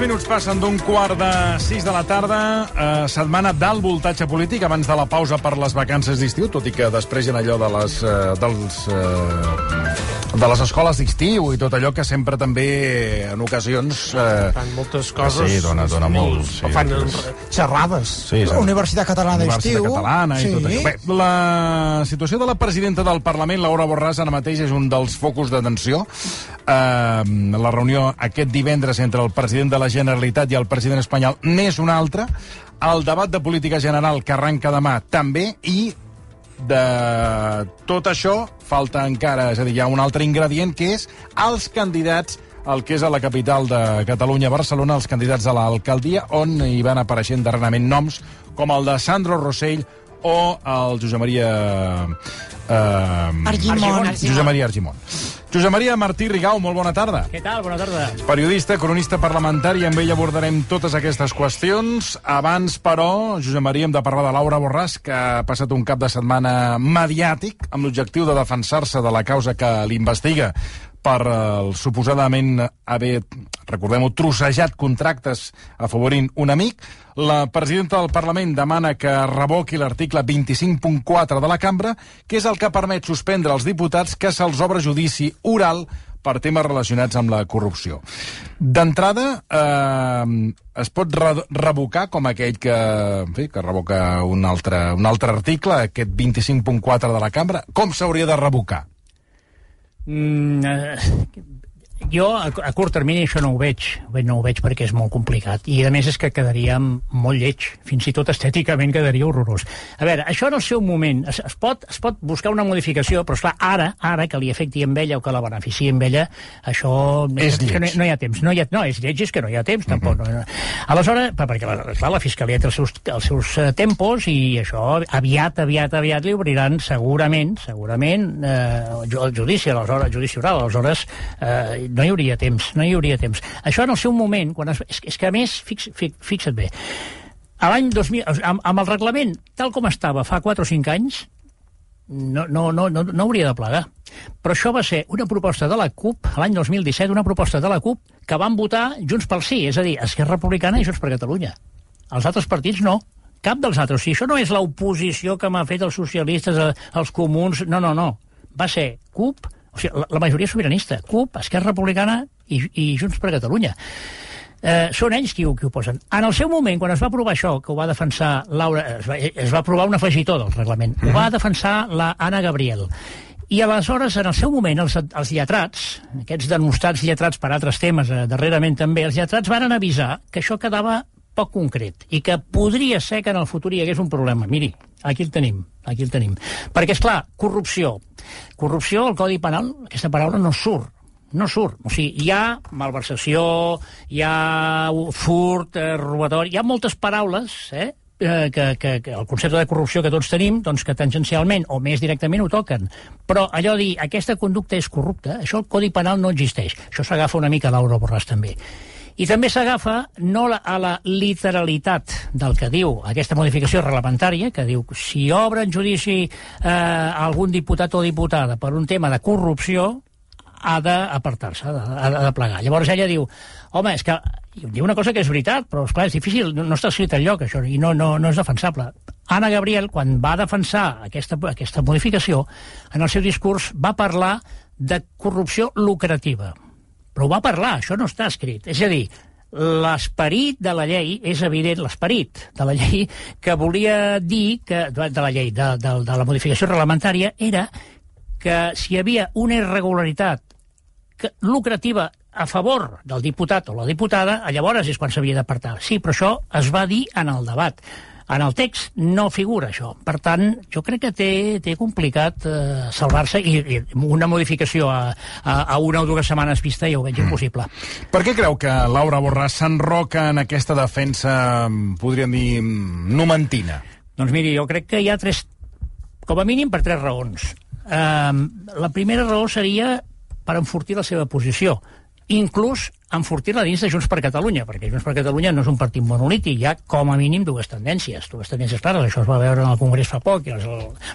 minuts passen d'un quart de sis de la tarda, eh, setmana d'alt voltatge polític, abans de la pausa per les vacances d'estiu, tot i que després hi ha allò de les, eh, dels, eh, de les escoles d'estiu i tot allò que sempre també, en ocasions... Eh, Fan moltes coses... Sí, dona, dona molt. Sí, fan és- xerrades. Sí, La Universitat Catalana Universitat d'Estiu. Catalana i Sí. tot això. Bé, la situació de la presidenta del Parlament, Laura Borràs, ara mateix és un dels focus d'atenció. Uh, la reunió aquest divendres entre el president de la Generalitat i el president espanyol n'és una altra. El debat de política general que arranca demà també i de tot això falta encara, és a dir, hi ha un altre ingredient que és els candidats el que és a la capital de Catalunya, Barcelona, els candidats a l'alcaldia, on hi van apareixent darrerament noms com el de Sandro Rossell o el Josep Maria... Eh, Argimon. Josep Maria Argimon. Josep Maria Martí Rigau, molt bona tarda. Què tal? Bona tarda. Periodista, cronista parlamentari, amb ell abordarem totes aquestes qüestions. Abans, però, Josep Maria, hem de parlar de Laura Borràs, que ha passat un cap de setmana mediàtic amb l'objectiu de defensar-se de la causa que l'investiga per el suposadament haver, recordem-ho, trossejat contractes afavorint un amic. La presidenta del Parlament demana que revoqui l'article 25.4 de la cambra, que és el que permet suspendre els diputats que se'ls obre judici oral per temes relacionats amb la corrupció. D'entrada, eh, es pot re revocar com aquell que, en fi, que revoca un altre, un altre article, aquest 25.4 de la cambra. Com s'hauria de revocar? Mm, eh, jo, a, a curt termini, això no ho veig. Bé, No ho veig perquè és molt complicat. I, a més, és que quedaria molt lleig. Fins i tot estèticament quedaria horrorós. A veure, això en el seu moment es, es, pot, es pot buscar una modificació, però, esclar, ara, ara que li afecti amb ella o que la beneficiï amb ella, això... És que no, lleig. no hi ha temps. No, hi ha, no, és lleig, és que no hi ha temps, tampoc. No, no. Aleshores, per- perquè, la- clar, la Fiscalia té els seus, els seus eh, tempos i això aviat, aviat, aviat li obriran segurament, segurament, eh, el judici, aleshores, el judici oral, aleshores eh, no hi hauria temps, no hi hauria temps. Això en el seu moment, quan es, és, és que a més, fix, fix, fixa't bé, a l'any 2000, amb, amb el reglament tal com estava fa 4 o 5 anys, no, no, no, no, no hauria de plegar. Però això va ser una proposta de la CUP, l'any 2017, una proposta de la CUP que van votar Junts pel Sí, és a dir, Esquerra Republicana i Junts per Catalunya. Els altres partits no. Cap dels altres. O sigui, això no és l'oposició que m'ha fet els socialistes, eh, els comuns... No, no, no. Va ser CUP, o sigui, la, la majoria sobiranista, CUP, Esquerra Republicana i, i Junts per Catalunya. Eh, són ells qui ho, qui ho posen. En el seu moment, quan es va aprovar això, que ho va defensar Laura... Es va, es va aprovar un afegitó del reglament. Ho va defensar la Anna Gabriel. I aleshores, en el seu moment, els, els lletrats, aquests denostats lletrats per altres temes, eh, darrerament també, els lletrats varen avisar que això quedava poc concret i que podria ser que en el futur hi hagués un problema. Miri, aquí el tenim, aquí el tenim. Perquè, és clar, corrupció. Corrupció, al Codi Penal, aquesta paraula no surt no surt. O sigui, hi ha malversació, hi ha furt, eh, robatori, hi ha moltes paraules, eh? eh, que, que, que el concepte de corrupció que tots tenim, doncs que tangencialment o més directament ho toquen. Però allò dir, aquesta conducta és corrupta, això al Codi Penal no existeix. Això s'agafa una mica a Laura Borràs també. I també s'agafa no a la literalitat del que diu aquesta modificació reglamentària, que diu si obre en judici eh, algun diputat o diputada per un tema de corrupció, ha d'apartar-se, ha, de, ha de plegar. Llavors ella diu, home, és que diu una cosa que és veritat, però esclar, és difícil, no, no està escrit enlloc això, i no, no, no és defensable. Anna Gabriel, quan va defensar aquesta, aquesta modificació, en el seu discurs va parlar de corrupció lucrativa. Però ho va parlar, això no està escrit. És a dir, l'esperit de la llei, és evident, l'esperit de la llei que volia dir, que, de la llei, de, de, de la modificació reglamentària, era que si hi havia una irregularitat que, lucrativa a favor del diputat o la diputada, llavors és quan s'havia d'apartar. Sí, però això es va dir en el debat. En el text no figura això. Per tant, jo crec que té, té complicat eh, salvar-se i, i una modificació a, a, a una o dues setmanes vista ja ho veig impossible. Per què creu que Laura Borràs s'enroca en aquesta defensa, podríem dir, numentina? Doncs miri, jo crec que hi ha tres, com a mínim per tres raons. Um, la primera raó seria per enfortir la seva posició, inclús enfortir-la dins de Junts per Catalunya, perquè Junts per Catalunya no és un partit monolític, hi ha com a mínim dues tendències, dues tendències clares, això es va veure en el Congrés fa poc, i les,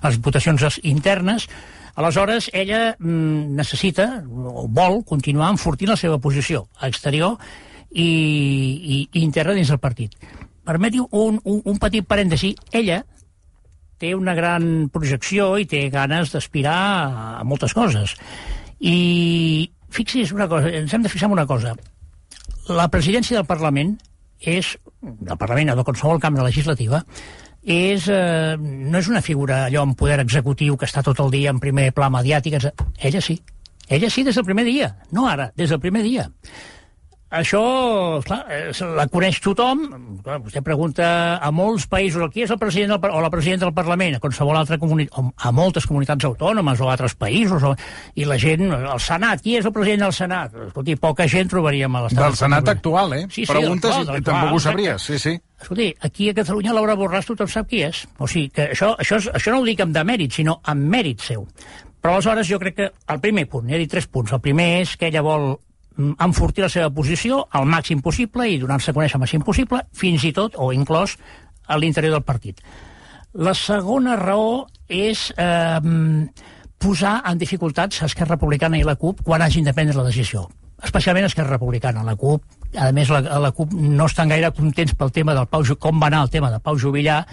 les votacions internes, Aleshores, ella mm, necessita o vol continuar enfortint la seva posició exterior i, i, i interna dins del partit. Permeti un, un, un petit parèntesi. Ella té una gran projecció i té ganes d'aspirar a, a moltes coses. I fixi's una cosa, ens hem de fixar en una cosa. La presidència del Parlament és, del Parlament o de qualsevol cambra legislativa, és, eh, no és una figura allò amb poder executiu que està tot el dia en primer pla mediàtic. Ella sí. Ella sí des del primer dia. No ara, des del primer dia. Això, clar, la coneix tothom. Clar, vostè pregunta a molts països qui és el president del, o la presidenta del Parlament, a qualsevol altra comunitat, a moltes comunitats autònomes o a altres països, o, i la gent, el Senat, qui és el president del Senat? Escolti, poca gent trobaríem a l'estat. Del Senat actual, eh? Sí, sí, Preguntes i tampoc ho sabries, sí, sí. Escolti, aquí a Catalunya Laura Borràs tothom sap qui és. O sigui, que això, això, això no ho dic amb demèrit, sinó amb mèrit seu. Però aleshores jo crec que el primer punt, he dit tres punts, el primer és que ella vol enfortir la seva posició al màxim possible i donar-se a conèixer al màxim possible, fins i tot, o inclòs, a l'interior del partit. La segona raó és eh, posar en dificultats Esquerra Republicana i la CUP quan hagin de prendre la decisió especialment Esquerra Republicana. La CUP, a més, la, la CUP no estan gaire contents pel tema del Pau, com va anar el tema de Pau Jubillar,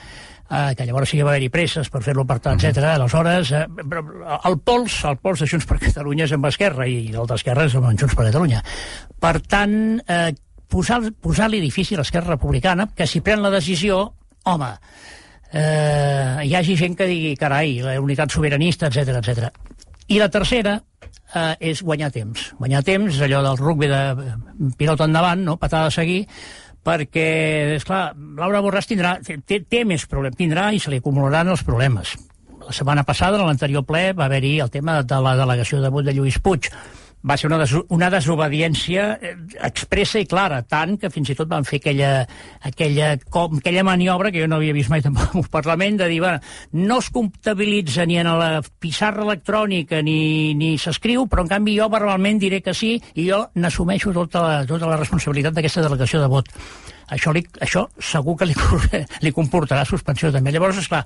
eh, que llavors sí que va haver-hi presses per fer-lo per tant, etc. Aleshores, eh, el pols, el pols de Junts per Catalunya és amb Esquerra i el d'Esquerra és amb Junts per Catalunya. Per tant, eh, posar-li posar difícil a l'Esquerra Republicana que si pren la decisió, home, eh, hi hagi gent que digui, carai, la unitat sobiranista, etc etc. I la tercera eh, és guanyar temps. Guanyar temps, allò del rugby de pilota endavant, no? patada a seguir, perquè, és clar, Laura Borràs tindrà, té, té més problemes, tindrà i se li acumularan els problemes. La setmana passada, en l'anterior ple, va haver-hi el tema de la delegació de vot de Lluís Puig va ser una, des una desobediència eh, expressa i clara, tant que fins i tot van fer aquella, aquella, com, aquella maniobra que jo no havia vist mai tampoc al Parlament, de dir, bueno, no es comptabilitza ni en la pissarra electrònica ni, ni s'escriu, però en canvi jo verbalment diré que sí i jo n'assumeixo tota la, tota la responsabilitat d'aquesta delegació de vot això, li, això segur que li, li comportarà suspensió també. Llavors, esclar,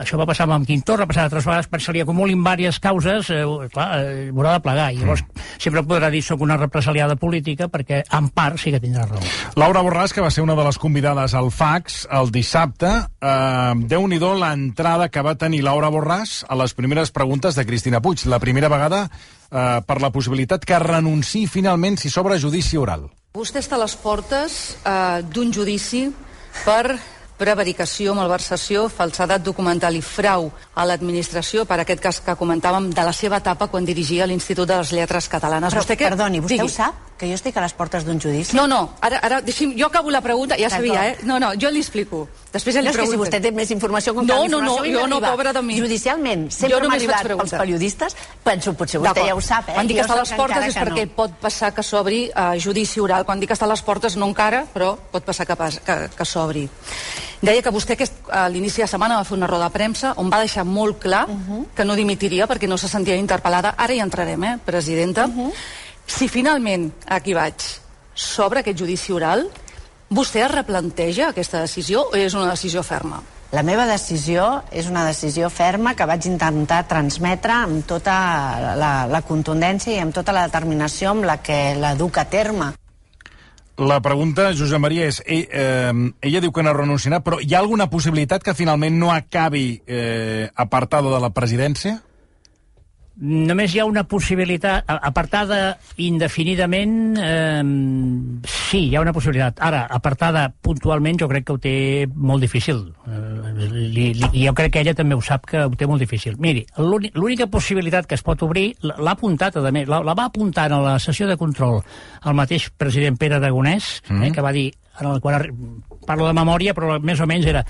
això va passar amb Quim Torra, va passar altres vegades, perquè se li acumulin diverses causes, eh, clar, eh, haurà de plegar. I llavors mm. sempre podrà dir soc una represaliada política, perquè en part sí que tindrà raó. Laura Borràs, que va ser una de les convidades al fax el dissabte, eh, déu-n'hi-do l'entrada que va tenir Laura Borràs a les primeres preguntes de Cristina Puig. La primera vegada eh, per la possibilitat que renunciï finalment si s'obre judici oral. Vostè està a les portes eh, d'un judici per prevaricació, malversació, falsedat documental i frau a l'administració per aquest cas que comentàvem de la seva etapa quan dirigia l'Institut de les Lletres Catalanes. Però, vostè que... perdoni, vostè Digui. ho sap? Que jo estic a les portes d'un judici? No, no, ara, ara deixi'm, jo acabo la pregunta, ja sabia, eh? No, no, jo li explico. Després ja li no, pregunto. si vostè té més informació com no, no, no, jo no, pobra de mi. Judicialment, sempre m'ha arribat pels periodistes, penso, potser vostè ja ho sap, eh? Quan dic que està a les portes és perquè no. pot passar que s'obri uh, judici oral. Quan dic que està a les portes, no encara, però pot passar que, pas, que, que s'obri. Deia que vostè que a l'inici de setmana va fer una roda de premsa on va deixar molt clar uh -huh. que no dimitiria perquè no se sentia interpel·lada. Ara hi entrarem, eh, presidenta. Uh -huh. Si finalment, aquí vaig, s'obre aquest judici oral, vostè es replanteja aquesta decisió o és una decisió ferma? La meva decisió és una decisió ferma que vaig intentar transmetre amb tota la, la contundència i amb tota la determinació amb la que la duc a terme. La pregunta, Josep Maria, és... Ell, eh, ella diu que no renunciarà, però hi ha alguna possibilitat que finalment no acabi eh, apartada de la presidència? Només hi ha una possibilitat, apartada indefinidament, eh, sí, hi ha una possibilitat. Ara, apartada puntualment, jo crec que ho té molt difícil. Eh, li, li, jo crec que ella també ho sap que ho té molt difícil. Miri, l'única possibilitat que es pot obrir, l'ha apuntat, a més, la, la va apuntar a la sessió de control el mateix president Pere Aragonès, mm eh, que va dir, en el, quan parlo de memòria, però més o menys era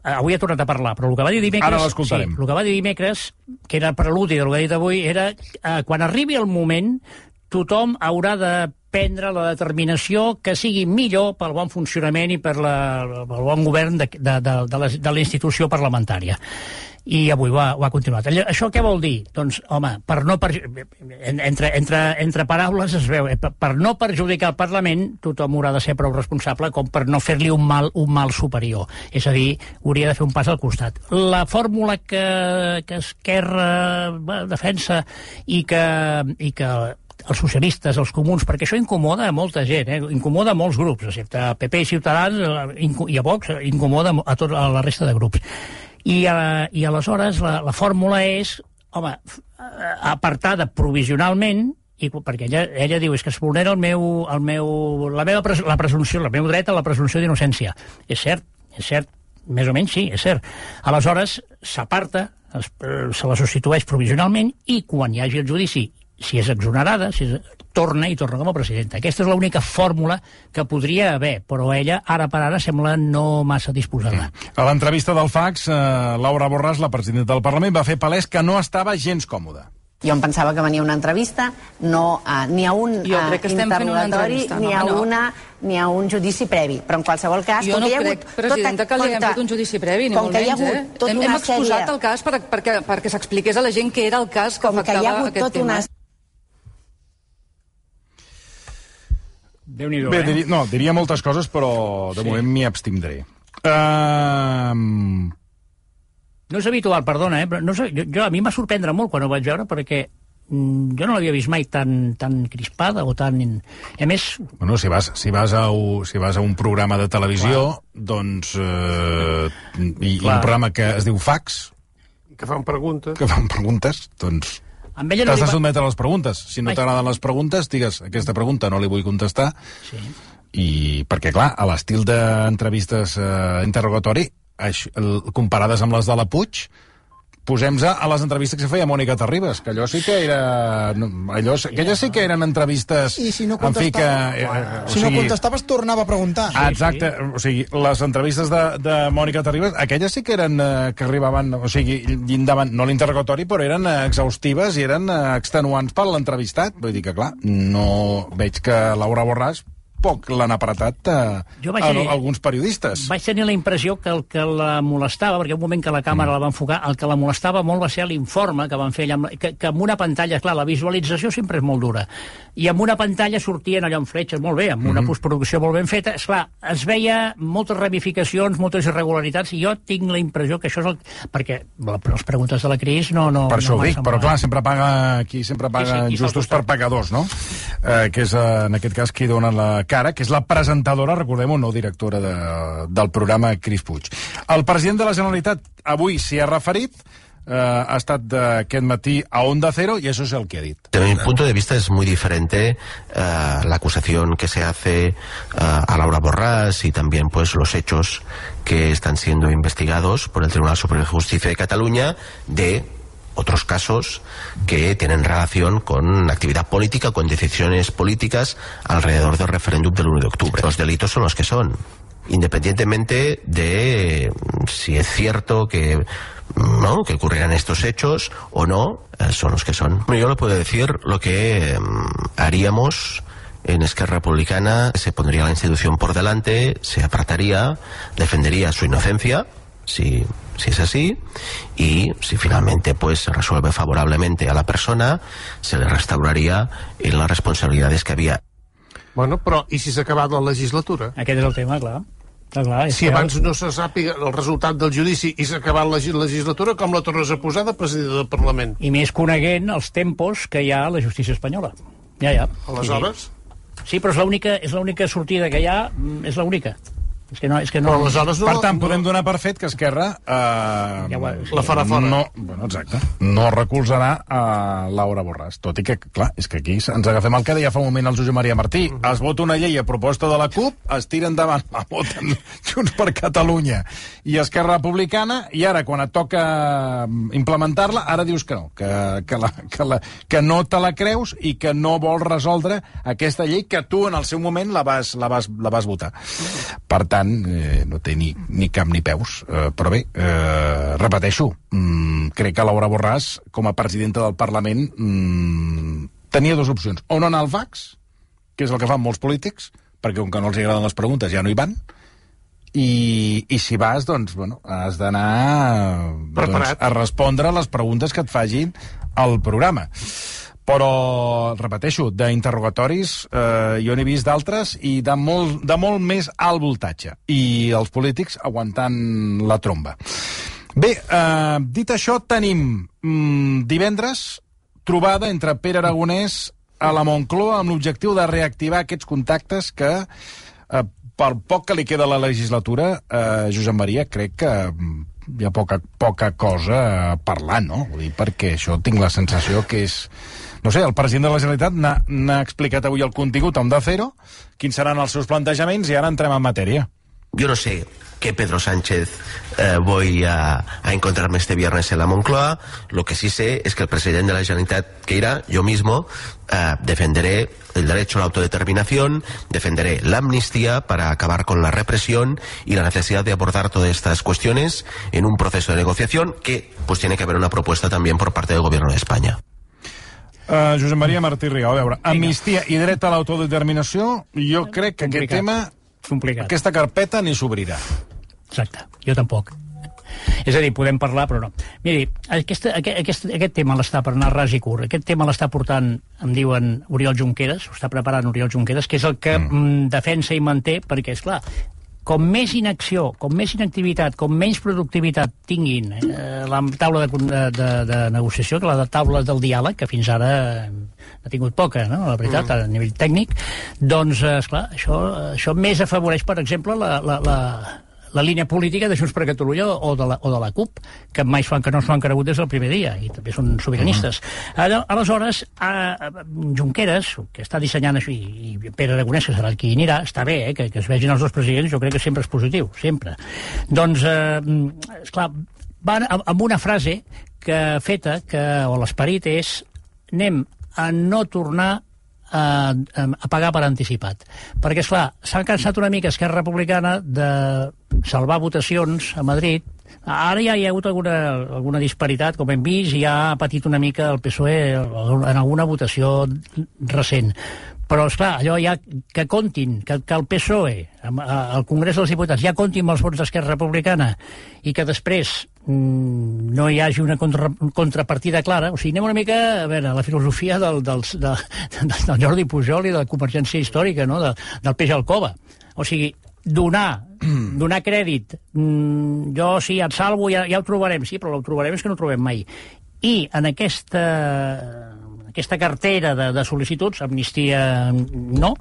Eh, avui ha tornat a parlar, però el que va dir dimecres... Ara l'escoltarem. Sí, el que va dir dimecres, que era preludi del que ha dit avui, era eh, quan arribi el moment tothom haurà de prendre la determinació que sigui millor pel bon funcionament i per la, pel bon govern de, de, de, de la institució parlamentària i avui ho ha, ho ha continuat. Això què vol dir? Doncs, home, per no per, entre, entre, entre paraules es veu, eh, per no perjudicar el Parlament, tothom haurà de ser prou responsable com per no fer-li un mal, un mal superior. És a dir, hauria de fer un pas al costat. La fórmula que, que Esquerra bueno, defensa i que, i que els socialistes, els comuns, perquè això incomoda a molta gent, eh? incomoda a molts grups, excepte a PP i Ciutadans eh, i a Vox, eh, incomoda a, tot, a la resta de grups. I, uh, i aleshores la, la fórmula és, home, apartada provisionalment, i perquè ella, ella diu és que es vulnera el meu, el meu, la meva pres, la presumpció, el meu dret a la presumpció d'innocència. És cert, és cert, més o menys sí, és cert. Aleshores s'aparta, se la substitueix provisionalment i quan hi hagi el judici si és exonerada, si és, torna i torna com a presidenta. Aquesta és l'única fórmula que podria haver, però ella ara per ara sembla no massa disposada. A l'entrevista del FAX, eh, Laura Borràs, la presidenta del Parlament, va fer palès que no estava gens còmoda. Jo em pensava que venia una entrevista, no uh, ni a un jo crec que interrogatori, una ni, a no. una, ni a un judici previ. Però en qualsevol cas... Jo no crec, hagut presidenta, que li haguem fet un judici previ, ni molt menys. Eh? Hem, hem exposat sèrie... el cas per, perquè, perquè s'expliqués a la gent que era el cas que com afectava que hi ha hagut aquest tot tema. Una déu nhi Bé, eh? diria, no, diria moltes coses, però de sí. moment m'hi abstindré. Uh... No és habitual, perdona, eh? però no sé, jo, jo, a mi m'ha sorprendre molt quan ho vaig veure, perquè mm, jo no l'havia vist mai tan, tan crispada o tan... A més... Bueno, si vas, si vas, a, si vas a un programa de televisió, Clar. doncs... Eh, i, i un programa que es diu Fax... Que fan preguntes. Que fan preguntes, doncs amb ella no T'has de sotmetre les preguntes. Si no t'agraden les preguntes, digues, aquesta pregunta no li vull contestar. Sí. I perquè, clar, a l'estil d'entrevistes eh, interrogatori, això, comparades amb les de la Puig, posem a, a les entrevistes que se feia Mònica Terribas, que allò sí que era... Allò, aquelles sí que eren entrevistes... I si no contestava, que, eh, si sigui, no contestaves, tornava a preguntar. Ah, exacte, sí. o sigui, les entrevistes de, de Mònica Terribas, aquelles sí que eren, eh, que arribaven, o sigui, llindaven, no l'interrogatori, però eren eh, exhaustives i eren eh, extenuants per l'entrevistat. Vull dir que, clar, no veig que Laura Borràs poc l'han apretat a, jo vaig tenir, a, alguns periodistes. Vaig tenir la impressió que el que la molestava, perquè un moment que la càmera mm. la va enfocar, el que la molestava molt va ser l'informe que van fer allà, amb, que, que amb una pantalla, clar, la visualització sempre és molt dura, i amb una pantalla sortien allò en fletxes molt bé, amb una mm postproducció molt ben feta, esclar, es veia moltes ramificacions, moltes irregularitats, i jo tinc la impressió que això és el... perquè les preguntes de la Cris no... no per això no ho dic, però clar, sempre paga, aquí sempre paga sí, sí, justos per pagadors, no? Eh, que és, eh, en aquest cas, qui dona la cara, que és la presentadora, recordem-ho, no directora de, del programa Cris Puig. El president de la Generalitat avui s'hi ha referit, eh, ha estat d'aquest matí a Onda Cero y eso es el que ha dit. Desde mi punto de vista es muy diferente uh, la acusación que se hace uh, a Laura Borràs y también pues los hechos que están siendo investigados por el Tribunal Superior de Justicia de Cataluña de otros casos que tienen relación con actividad política, con decisiones políticas alrededor del referéndum del 1 de octubre. Los delitos son los que son, independientemente de si es cierto que ¿no? que ocurrieran estos hechos o no, eh, son los que son. Yo le puedo decir lo que mm, haríamos en Esquerra Republicana, se pondría la institución por delante, se apartaría, defendería su inocencia, si si es así, y si finalmente pues se resuelve favorablemente a la persona, se le restauraría en las responsabilidades que havia. Bueno, però i si s'ha acabat la legislatura? Aquest és el tema, clar. Clar, clar, si abans no se sàpiga el resultat del judici i s'ha acabat la legislatura, com la tornes a posar de president del Parlament? I més coneguent els tempos que hi ha a la justícia espanyola. Ja, ja. Aleshores? Sí, però és l'única és l'única sortida que hi ha, mm, és l'única. És que no, és que no... Però aleshores no... Per tant, podem donar per fet que Esquerra... Eh, ja ho, sí. La farà fora. No, bueno, exacte. No recolzarà a Laura Borràs. Tot i que, clar, és que aquí ens agafem el que deia fa un moment el Josep Maria Martí. Uh mhm. -huh. Es vota una llei a proposta de la CUP, es tira endavant, la voten Junts per Catalunya i Esquerra Republicana, i ara, quan et toca mm, implementar-la, ara dius que no, que, que, la, que, la, que no te la creus i que no vols resoldre aquesta llei que tu en el seu moment la vas, la vas, la vas votar. Per tant, tant, eh, no té ni, ni cap ni peus. Eh, però bé, eh, repeteixo, mm, crec que Laura Borràs, com a presidenta del Parlament, mm, tenia dues opcions. O no anar al VAX, que és el que fan molts polítics, perquè com que no els agraden les preguntes ja no hi van, i, i si vas, doncs, bueno, has d'anar doncs, a respondre les preguntes que et facin al programa. Però, repeteixo, d'interrogatoris eh, jo n'he vist d'altres i de molt, de molt més alt voltatge. I els polítics aguantant la tromba. Bé, eh, dit això, tenim mm, divendres trobada entre Pere Aragonès a la Moncloa amb l'objectiu de reactivar aquests contactes que, eh, per poc que li queda la legislatura, eh, Josep Maria, crec que mm, hi ha poca, poca cosa a parlar, no? Vull dir, perquè això tinc la sensació que és... No sé, el president de la Generalitat n'ha- explicat avui el contingut a Onda Cero, quins seran els seus plantejaments, i ara entrem en matèria. Yo no sé qué Pedro Sánchez eh, voy a, a encontrarme este viernes en la Moncloa. Lo que sí sé es que el presidente de la Generalitat que irá, yo mismo, eh, defenderé el derecho a la autodeterminación, defenderé la amnistía para acabar con la represión y la necesidad de abordar todas estas cuestiones en un proceso de negociación que pues tiene que haber una propuesta también por parte del gobierno de España. Uh, Josep Maria Martí Riau, a veure, amnistia i dret a l'autodeterminació, jo crec que aquest Complicat. tema, Complicat. aquesta carpeta ni s'obrirà. Exacte, jo tampoc. És a dir, podem parlar, però no. Miri, aquesta, aquest, aquest, aquest tema l'està per anar ras i curt. Aquest tema l'està portant, em diuen, Oriol Junqueras, ho està preparant Oriol Junqueras, que és el que mm. defensa i manté, perquè, és clar, com més inacció, com més inactivitat, com menys productivitat tinguin eh, la taula de, de, de, negociació que la de taula del diàleg, que fins ara ha tingut poca, no? la veritat, mm. a nivell tècnic, doncs, eh, esclar, això, això més afavoreix, per exemple, la, la, la, la línia política de Junts per Catalunya o de la, o de la CUP, que mai han, que no s'ho han cregut des del primer dia, i també són sobiranistes. Ara, aleshores, a, a, Junqueras, que està dissenyant això, i, i Pere Aragonès, que serà qui hi anirà, està bé, eh, que, que es vegin els dos presidents, jo crec que sempre és positiu, sempre. Doncs, eh, esclar, van amb una frase que feta, que, o l'esperit és anem a no tornar a, a pagar per anticipat. Perquè, és clar, s'han cansat una mica Esquerra Republicana de salvar votacions a Madrid. Ara ja hi ha hagut alguna, alguna disparitat, com hem vist, i ha patit una mica el PSOE en alguna votació recent. Però, esclar, allò ja que comptin, que, que el PSOE, a- al Congrés dels Diputats, ja comptin amb els vots d'Esquerra Republicana i que després mm, no hi hagi una contra, contrapartida clara. O sigui, anem una mica a veure, la filosofia del, dels, de, de, del Jordi Pujol i de la Convergència Històrica, no? de, del peix al cova. O sigui, donar, donar crèdit, mm, jo sí, et salvo, ja, ja ho trobarem, sí, però ho trobarem és que no ho trobem mai. I en aquesta, aquesta cartera de, de sol·licituds, amnistia no,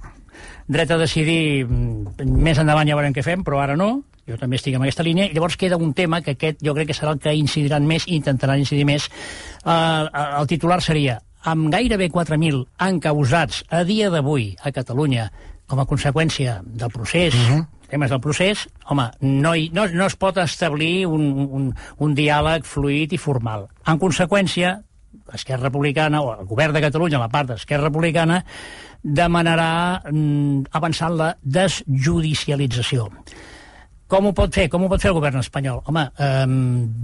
dret a decidir mm, més endavant ja veurem què fem, però ara no, jo també estic en aquesta línia, i llavors queda un tema que aquest jo crec que serà el que incidiran més i intentaran incidir més. Uh, el titular seria amb gairebé 4.000 encausats a dia d'avui a Catalunya com a conseqüència del procés, uh -huh. temes del procés, home, no, hi, no, no es pot establir un, un, un diàleg fluid i formal. En conseqüència, Esquerra Republicana, o el govern de Catalunya, la part d'Esquerra Republicana, demanarà mm, avançar en la desjudicialització. Com ho pot fer? Com ho pot fer el govern espanyol? Home, eh,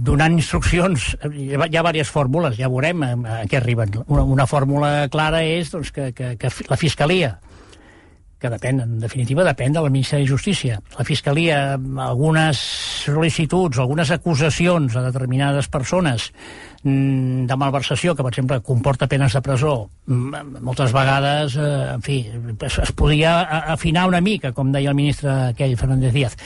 donant instruccions, hi ha, hi ha diverses fórmules, ja veurem a, a què arriben. Una, una fórmula clara és doncs, que, que, que la Fiscalia, que depèn, en definitiva, depèn del Ministeri de Justícia. La Fiscalia, algunes sol·licituds, algunes acusacions a determinades persones de malversació, que, per exemple, comporta penes de presó, mm, moltes vegades, eh, en fi, es, es podia afinar una mica, com deia el ministre aquell, Fernández Díaz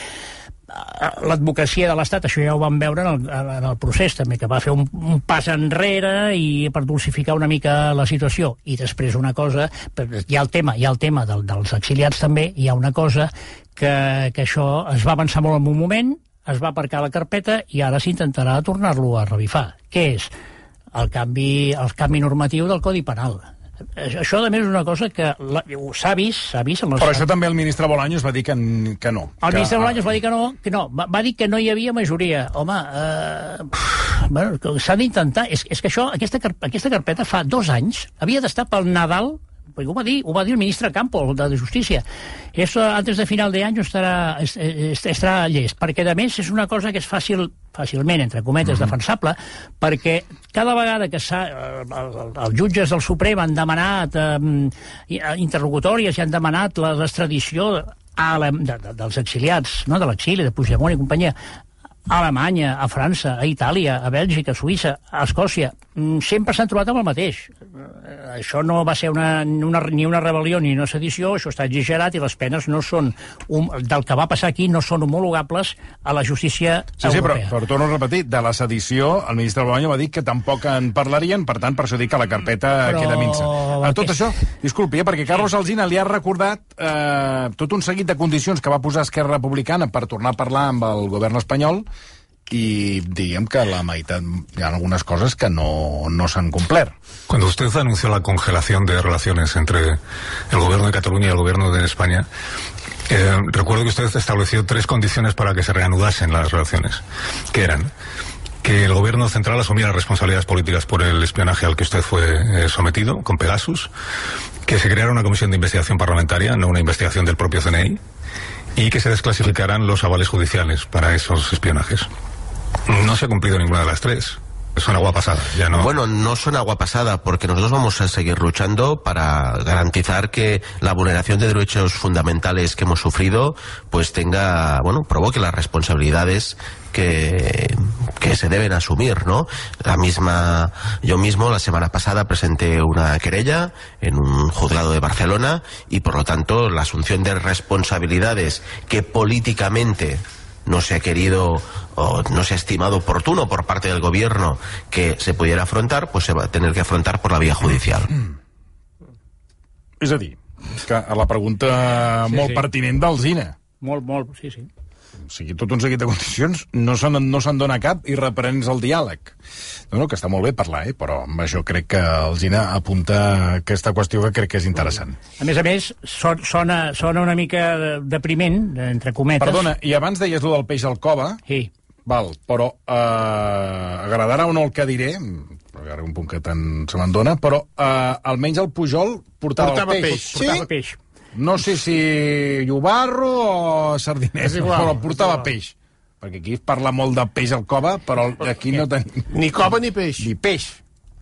l'advocacia de l'Estat, això ja ho vam veure en el, en el procés també, que va fer un, un pas enrere i per dulcificar una mica la situació. I després una cosa, hi ha el tema, hi ha el tema del, dels exiliats també, hi ha una cosa que, que això es va avançar molt en un moment, es va aparcar la carpeta i ara s'intentarà tornar-lo a revifar. Què és? El canvi, el canvi normatiu del Codi Penal. Això, a més, és una cosa que s'ha vist, s'ha vist en les Però això també el ministre Bolaños va dir que, que no. el que, ministre Bolaños va dir que no, que no va, va dir que no hi havia majoria. Home, eh, bueno, s'ha d'intentar... És, és que això, aquesta, aquesta carpeta fa dos anys, havia d'estar pel Nadal, ho va dir, ho va dir el ministre Campo, el de Justícia. Eso antes de final de any estarà, es- es- estarà llest, perquè a més és una cosa que és fàcil, fàcilment, entre cometes, mm -hmm. defensable, perquè cada vegada que s'ha, eh, el- el- els jutges del Suprem han demanat eh, eh, interlocutòries i han demanat l'extradició a la, de, de, dels exiliats, no, de l'exili, de Puigdemont i companyia, a Alemanya, a França, a Itàlia, a Bèlgica, a Suïssa, a Escòcia, mm, sempre s'han trobat amb el mateix. Eh, Això no va ser una, una, ni una rebel·lió ni una sedició, això està exagerat i les penes no són, um, del que va passar aquí, no són homologables a la justícia Sí, sí, però, europea. però torno a repetir, de la sedició, el ministre Bolaño va dir que tampoc en parlarien, per tant, per això dic que la carpeta Però queda minsa. A tot això, disculpi, eh, perquè Carlos Alsina li ha recordat eh, tot un seguit de condicions que va posar Esquerra Republicana per tornar a parlar amb el govern espanyol i diguem que la meitat hi ha algunes coses que no, no s'han complert. Cuando usted anunció la congelación de relaciones entre el gobierno de Cataluña y el gobierno de España, eh, recuerdo que usted estableció tres condiciones para que se reanudasen las relaciones, que eran que el gobierno central asumiera responsabilidades políticas por el espionaje al que usted fue eh, sometido con Pegasus, que se creara una comisión de investigación parlamentaria, no una investigación del propio CNI, y que se desclasificaran los avales judiciales para esos espionajes. No se ha cumplido ninguna de las tres. Es una agua pasada, ya no. Bueno, no son agua pasada, porque nosotros vamos a seguir luchando para garantizar que la vulneración de derechos fundamentales que hemos sufrido, pues tenga, bueno, provoque las responsabilidades que, que se deben asumir, ¿no? La misma, yo mismo la semana pasada presenté una querella en un juzgado de Barcelona y por lo tanto la asunción de responsabilidades que políticamente no se ha querido o no se ha estimado oportuno por parte del gobierno que se pudiera afrontar, pues se va a tener que afrontar por la vía judicial. És a dir, que a la pregunta Sí, molt sí. pertinent d'Alsina, Molt, molt, sí, sí. O sigui, tot un seguit de condicions, no se'n no se'n dona cap i reprens el diàleg. No, no, que està molt bé parlar, eh? però amb això crec que Alsina apunta aquesta qüestió que crec que és interessant. A més a més, son, sona, sona una mica de- depriment, entre cometes. Perdona, i abans deies lo del peix al cova, Sí. val, però eh, agradarà o no el que diré, perquè ara un punt que tant se me'n dona, però eh, almenys el Pujol portava, Portava el peix. peix. Portava peix. No sé si llobarro o sardiners, És igual, però portava igual. peix. Perquè aquí es parla molt de peix al cova, però aquí no tenim Ni cova ni peix. ni peix.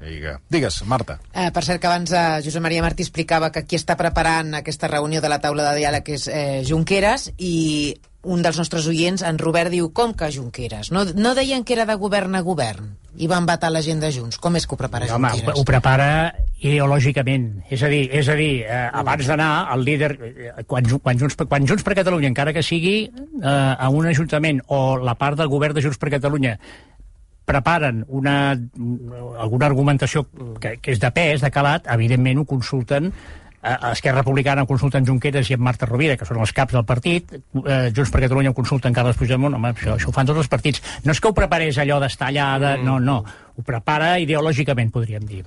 Digue. Digues, Marta. Eh, per cert, que abans eh, Josep Maria Martí explicava que qui està preparant aquesta reunió de la taula de diàleg és eh, Junqueras i un dels nostres oients, en Robert, diu com que Junqueras? No, no deien que era de govern a govern i van vetar l'agenda junts. Com és que ho prepara Home, Junqueras? ho prepara ideològicament. És a dir, és a dir eh, abans d'anar, el líder, eh, quan, quan, Junts, quan Junts per Catalunya, encara que sigui eh, a un ajuntament o la part del govern de Junts per Catalunya, preparen una, alguna argumentació que, que és de pes, de calat, evidentment ho consulten a Esquerra Republicana ho consulten Junqueras i en Marta Rovira, que són els caps del partit, eh, Junts per Catalunya ho consulten Carles Puigdemont, home, això, això ho fan tots els partits. No és que ho preparés allò d'estar allà, de, no, no, ho prepara ideològicament, podríem dir.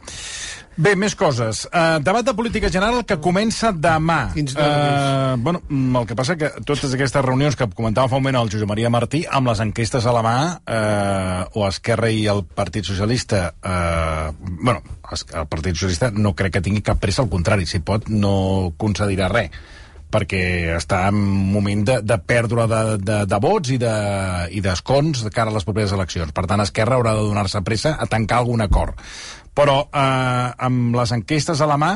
Bé, més coses. Uh, debat de política general que comença demà. Quins uh, bueno, mm, el que passa que totes aquestes reunions que comentava fa un moment el Josep Maria Martí, amb les enquestes a la mà, uh, o Esquerra i el Partit Socialista, uh, bueno, el Partit Socialista no crec que tingui cap pressa, al contrari, si pot no concedirà res perquè està en moment de, de pèrdua de, de, de vots i de- i d'escons de, cara a les properes eleccions. Per tant, Esquerra haurà de donar-se pressa a tancar algun acord. Però eh, amb les enquestes a la mà,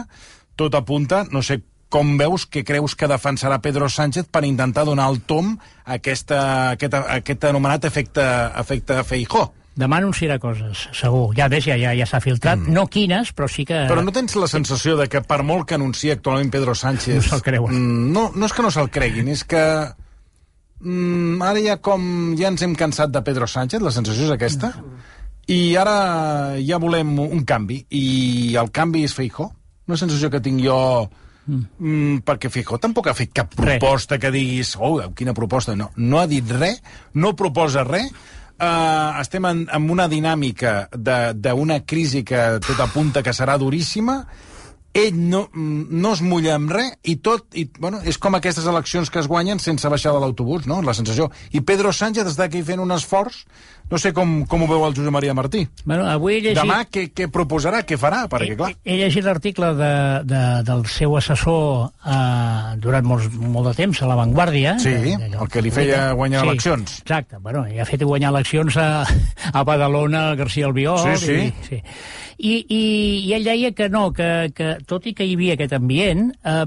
tot apunta, no sé com veus que creus que defensarà Pedro Sánchez per intentar donar el tom a aquesta, aquest, aquest anomenat efecte, efecte Feijó. Demà anunciarà coses, segur. Ja ves, ja, ja, ja s'ha filtrat. Mm. No quines, però sí que... Però no tens la sensació de que per molt que anunciï actualment Pedro Sánchez... No se'l creuen. Mm, No, no és que no se'l creguin, és que... Mm, ara ja com ja ens hem cansat de Pedro Sánchez, la sensació és aquesta, i ara ja volem un canvi, i el canvi és Feijó. Una sensació que tinc jo... Mm, perquè Feijó tampoc ha fet cap Res. proposta que diguis, oh, quina proposta, no, no ha dit res, no proposa res, uh, estem en, en una dinàmica d'una crisi que tot apunta que serà duríssima, ell no, mm, no es mulla amb res i tot, i, bueno, és com aquestes eleccions que es guanyen sense baixar de l'autobús, no?, la sensació. I Pedro Sánchez està aquí fent un esforç, no sé com, com ho veu el Josep Maria Martí. Bueno, avui he llegit... Demà què, què proposarà, què farà? Perquè, clar, He, he llegit l'article de, de, del seu assessor eh, durant molt, molt de temps a La Vanguardia. Sí, de- d'allò el que li feia guanyar eleccions. Exacte, bueno, i ha fet guanyar eleccions a, a Badalona, al García Albiol... Sí, sí. I, sí. I, i, I ell deia que no, que, que tot i que hi havia aquest ambient, eh,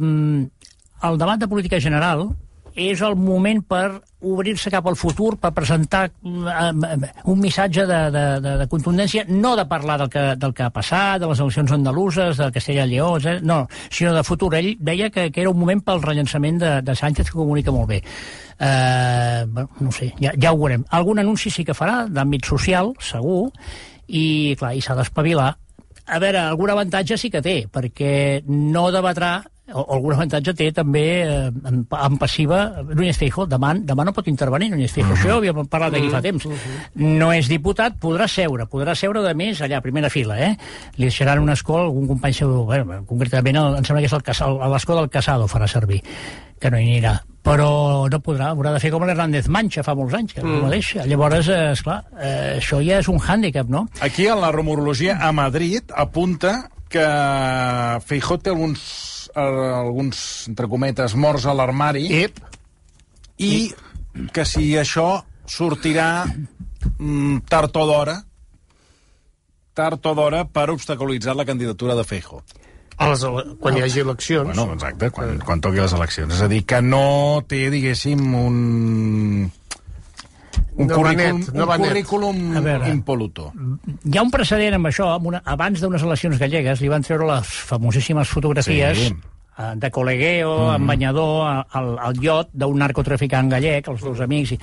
el debat de política general és el moment per obrir-se cap al futur, per presentar eh, un missatge de, de, de, de contundència, no de parlar del que, del que ha passat, de les eleccions andaluses, de Castella i Lleó, eh? no, sinó de futur. Ell deia que, que era un moment pel rellançament de, de Sánchez, que comunica molt bé. Eh, bueno, no sé, ja, ja ho veurem. Algun anunci sí que farà, d'àmbit social, segur, i, clar, i s'ha d'espavilar. A veure, algun avantatge sí que té, perquè no debatrà algun avantatge té també eh, en, en passiva Núñez Feijóo, demà, demà no pot intervenir Núñez Feijóo, uh -huh. això havíem parlat d'aquí fa temps uh -huh. no és diputat, podrà seure podrà seure de més allà a primera fila eh? li deixaran un escó algun company seu bueno, concretament el, em sembla que és l'escó del Casado farà servir que no hi anirà però no podrà, haurà de fer com l'Hernández Mancha fa molts anys, que mm. no deixa. Llavors, eh, esclar, eh, això ja és un hàndicap, no? Aquí, en la rumorologia a Madrid, apunta que Feijó té alguns eh, alguns, entre cometes, morts a l'armari. Ep. I Ep. que si això sortirà mm, tard o d'hora, tard o d'hora per obstaculitzar la candidatura de Feijo. Les, quan hi hagi eleccions. Bueno, exacte, quan, quan toqui les eleccions. És a dir, que no té, diguéssim, un un no currículum, net, no un currículum veure, impoluto. Hi ha un precedent amb això. Amb una, abans d'unes eleccions gallegues li van treure les famosíssimes fotografies sí. Eh, de Colegueo, mm. en banyador, al, al iot d'un narcotraficant gallec, els dos amics, i,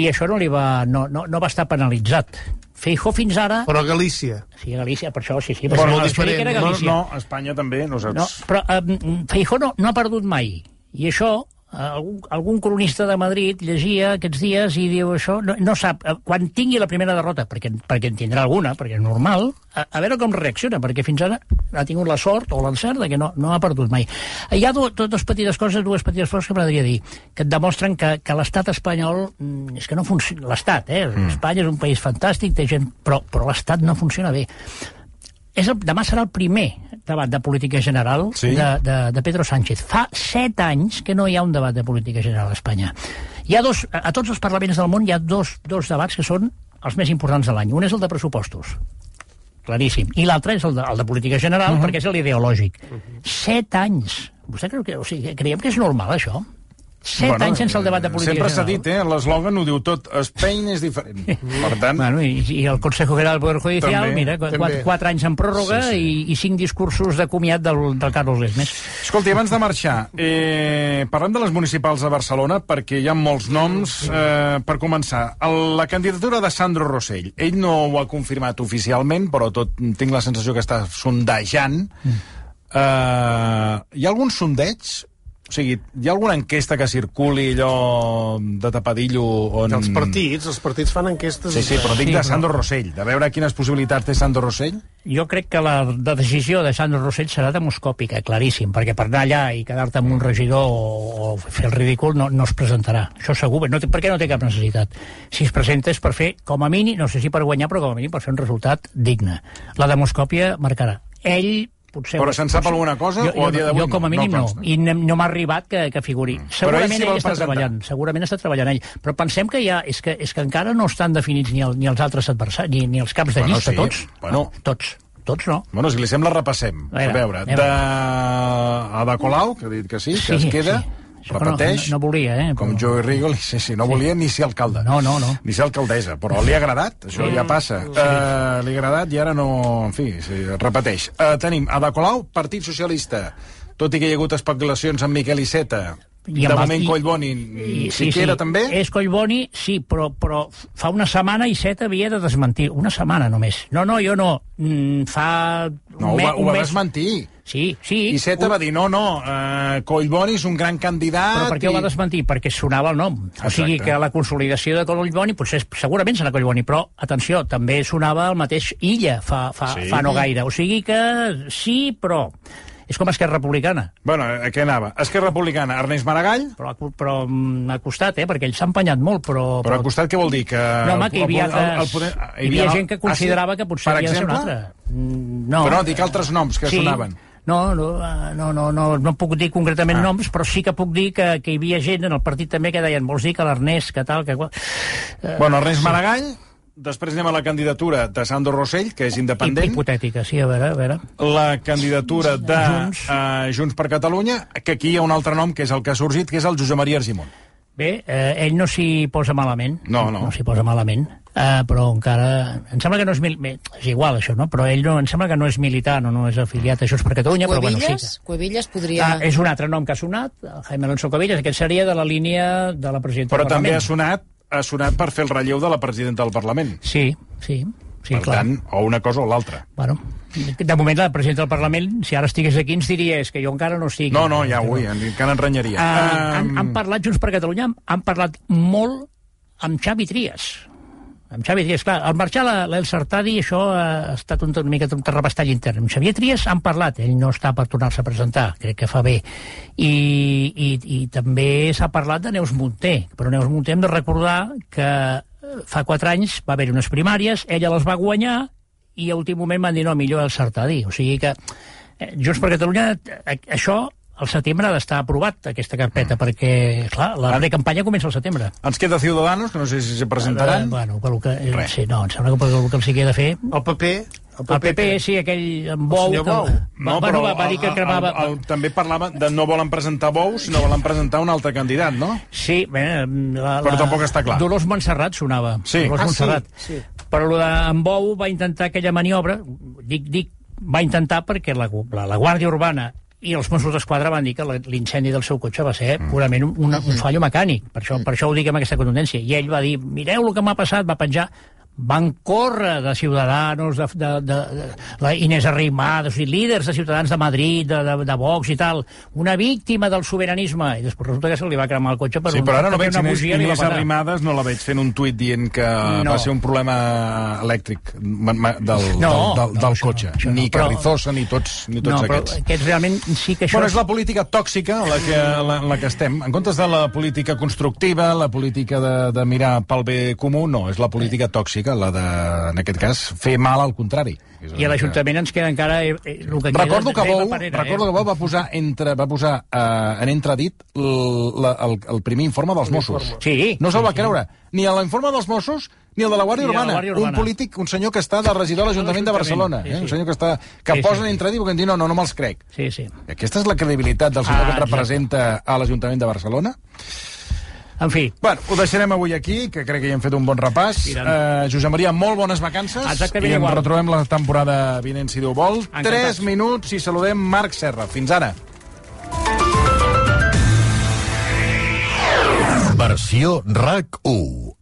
i això no, li va, no, no, no va estar penalitzat. Feijo fins ara... Però a Galícia. Sí, a Galícia, per això, sí, sí. Però molt diferent. Que era Galícia. No, no, Espanya també, no saps... No, però um, Feijo no, no ha perdut mai. I això algun, algun cronista de Madrid llegia aquests dies i diu això, no, no sap, eh, quan tingui la primera derrota, perquè, perquè en tindrà alguna, perquè és normal, a, a veure com reacciona, perquè fins ara ha tingut la sort o l'encert de que no, no ha perdut mai. Hi ha dues, dues petites coses, dues petites coses que m'agradaria dir, que et demostren que, que l'estat espanyol mm, és que no funciona, l'estat, eh? Mm. Espanya és un país fantàstic, té gent, però, però l'estat no funciona bé és el, demà serà el primer debat de política general sí? de, de, de Pedro Sánchez. Fa set anys que no hi ha un debat de política general a Espanya. Hi ha dos, a tots els parlaments del món hi ha dos, dos debats que són els més importants de l'any. Un és el de pressupostos, claríssim, i l'altre és el de, el de política general, uh -huh. perquè és l'ideològic. Uh -huh. Set anys. Vostè creu que... O sigui, creiem que és normal, això? Set bueno, anys sense el debat de política Sempre s'ha dit, eh? L'eslògan ho diu tot. Spain és diferent. Per tant... Bueno, i, i el Consejo General del Poder Judicial, també, mira, també. Quatre, quatre anys en pròrroga sí, sí. I, i cinc discursos de comiat del, del Carlos Lesmes. Escolti, abans de marxar, eh, parlem de les municipals de Barcelona, perquè hi ha molts noms. Eh, per començar, el, la candidatura de Sandro Rossell. Ell no ho ha confirmat oficialment, però tot tinc la sensació que està sondejant. Mm. Eh, hi ha algun sondeig o sigui, hi ha alguna enquesta que circuli allò de tapadillo on... Els partits, els partits fan enquestes... Sí, sí, però dic de Sandro Rossell, de veure quines possibilitats té Sandro Rossell. Jo crec que la, la decisió de Sandro Rossell serà demoscòpica, claríssim, perquè per anar allà i quedar-te amb un regidor o, o fer el ridícul no, no es presentarà. Això segur, no té, perquè no té cap necessitat. Si es presenta és per fer, com a mínim, no sé si per guanyar, però com a mínim per fer un resultat digne. La demoscòpia marcarà. Ell potser... Però se'n sap alguna cosa jo, o a dia d'avui Jo, com a mínim, no. no. I no, no m'ha arribat que, que figuri. Mm. Segurament ell, ell està presentar. treballant, segurament està treballant ell. Però pensem que ja, és que, és que encara no estan definits ni, el, ni els altres adversaris, ni, ni els caps de bueno, llista, sí. tots. Bueno. No, tots. Tots no. Bueno, si li sembla, repassem. A veure, a veure. de Ada Colau, que ha dit que sí, que sí, es queda... Sí repeteix, no, no volia, eh? Com Joey Rigol, sí, sí, no volia ni ser alcalde. No, no, no. Ni ser alcaldessa, però li ha agradat, això sí. ja passa. Sí. Uh, li ha agradat i ara no... En fi, sí, repeteix. Uh, tenim Ada Colau, Partit Socialista. Tot i que hi ha hagut especulacions amb Miquel Iceta, i de moment i, Collboni i, sí, sí, també? És Collboni, sí, però, però fa una setmana Iceta havia de desmentir. Una setmana només. No, no, jo no. Mm, fa... No, un ho va, ho va desmentir. Sí, sí. I Seta un... va dir, no, no, uh, Collboni és un gran candidat... Però per què i... ho va desmentir? Perquè sonava el nom. Exacte. O sigui que la consolidació de Collboni, potser segurament serà Collboni, però, atenció, també sonava el mateix Illa fa, fa, sí. fa no gaire. O sigui que sí, però és com Esquerra Republicana. Bueno, a què anava? Esquerra Republicana, Ernest Maragall? Però, però ha costat, eh? Perquè ell s'ha empenyat molt, però... Però ha costat què vol dir? Que no, home, que hi havia, el, el, el poder... hi havia gent que considerava ah, sí? que potser havia de ser un altre. Mm, no. Però no, dic altres noms que sí. sonaven. No, no, eh, no, no, no, no puc dir concretament ah. noms, però sí que puc dir que, que hi havia gent en el partit també que deien, vols dir que l'Ernest, que tal, que... Eh, bueno, Ernest sí. Maragall? Després anem a la candidatura de Sandro Rossell, que és independent. Hipotètica, sí, a veure, a veure. La candidatura de Junts. Uh, Junts per Catalunya, que aquí hi ha un altre nom, que és el que ha sorgit, que és el Josep Maria Argimon. Bé, eh, ell no s'hi posa malament. No, no. No s'hi posa malament. Uh, però encara... Em sembla que no és... Mil... Bé, és igual, això, no? Però ell no, em sembla que no és militar, no, no és afiliat a Junts per Catalunya, però bueno, sí. Cuevillas, que- Cuevillas podria... Ah, és un altre nom que ha sonat, Jaime Alonso Cuevillas, aquest seria de la línia de la presidenta Però també ha sonat, ha sonat per fer el relleu de la presidenta del Parlament. Sí, sí, sí, per clar. tant, o una cosa o l'altra. Bueno, de moment la presidenta del Parlament, si ara estigués aquí, ens diria és que jo encara no estic... No, no, ja vull, encara en renyaria. Uh, han, Em, han parlat Junts per Catalunya, han, han parlat molt amb Xavi Trias. Amb Xavi Trias, clar, al marxar l'El Sartadi això ha estat un, una mica un terrabastall intern. Amb Xavier Trias han parlat, ell no està per tornar-se a presentar, crec que fa bé. I, i, i també s'ha parlat de Neus Munté, però Neus Munté hem de recordar que eh, fa quatre anys va haver unes primàries, ella les va guanyar i a últim moment van dir no, millor el Sartadi. O sigui que eh, Junts per Catalunya, eh, això al setembre ha d'estar aprovat, aquesta carpeta, perquè, clar, la precampanya comença al setembre. Ens queda Ciudadanos, que no sé si se presentaran. Eh, bueno, pel que, eh, Res. sí, no, em sembla que pel que els hi queda fer... El paper... El PP, sí, aquell amb bou... senyor que, Bou. va, bueno, va, va dir que el- cremava... El, el, també parlava de no volen presentar bous, sinó volen presentar un altre candidat, no? Sí, bé, la, Però tampoc està clar. Dolors Montserrat sonava. Sí. Dolors Ah, sí, Montserrat. sí. Però lo de en Bou va intentar aquella maniobra, dic, dic, va intentar perquè la, la, la Guàrdia Urbana i els Mossos d'Esquadra van dir que l'incendi del seu cotxe va ser Mm. purament un, un, un fallo mecànic. Per això, per això ho dic amb aquesta contundència. I ell va dir, mireu el que m'ha passat, va penjar van córrer de Ciudadanos, de, de, de, de la Inés Arrimadas, sigui, líders de Ciutadans de Madrid, de, de, de Vox i tal, una víctima del sobiranisme, i després resulta que se li va cremar el cotxe per Sí, un, però ara no veig una Inés, bugia Inés. Arrimadas, no la veig fent un tuit dient que No. va ser un problema elèctric del, No, del, del, no, del això cotxe. no, això no, ni però- Carrizosa, ni tots, ni tots no, però aquests. aquests realment sí que això... Bueno, és la política tòxica en la que, la, en la que estem. En comptes de la política constructiva, la política de, de mirar pel bé comú, no, és la política tòxica, la de, en aquest cas, fer mal al contrari. I a l'Ajuntament ens queda encara... Eh, eh, el que Recordo que Bou, Eva Parera, recordo que Bou va posar, entre, va posar eh, en entredit l, la, el, el primer informe dels Mossos. Sí, No se'l sí, va sí. creure. Ni a l'informe dels Mossos, ni el de la Guàrdia de la Urbana. Guàrdia Un Urbana. polític, un senyor que està de regidor a l'Ajuntament de Barcelona. Sí, Eh? Un sí. senyor que, està, que Sí, posa sí, en sí. entredit perquè diu, no, no, no me'ls crec. Sí, sí. Aquesta és la credibilitat del senyor Ah, que representa a l'Ajuntament de Barcelona? En fi, Bueno, ho deixarem avui aquí, que crec que ja hem fet un bon repàs. Uh, Josep Maria, molt bones vacances. Exactament I ens igual. retrobem la temporada vinent, si Déu vol. Encantats. Tres minuts i saludem Marc Serra. Fins ara. Versió RAC 1.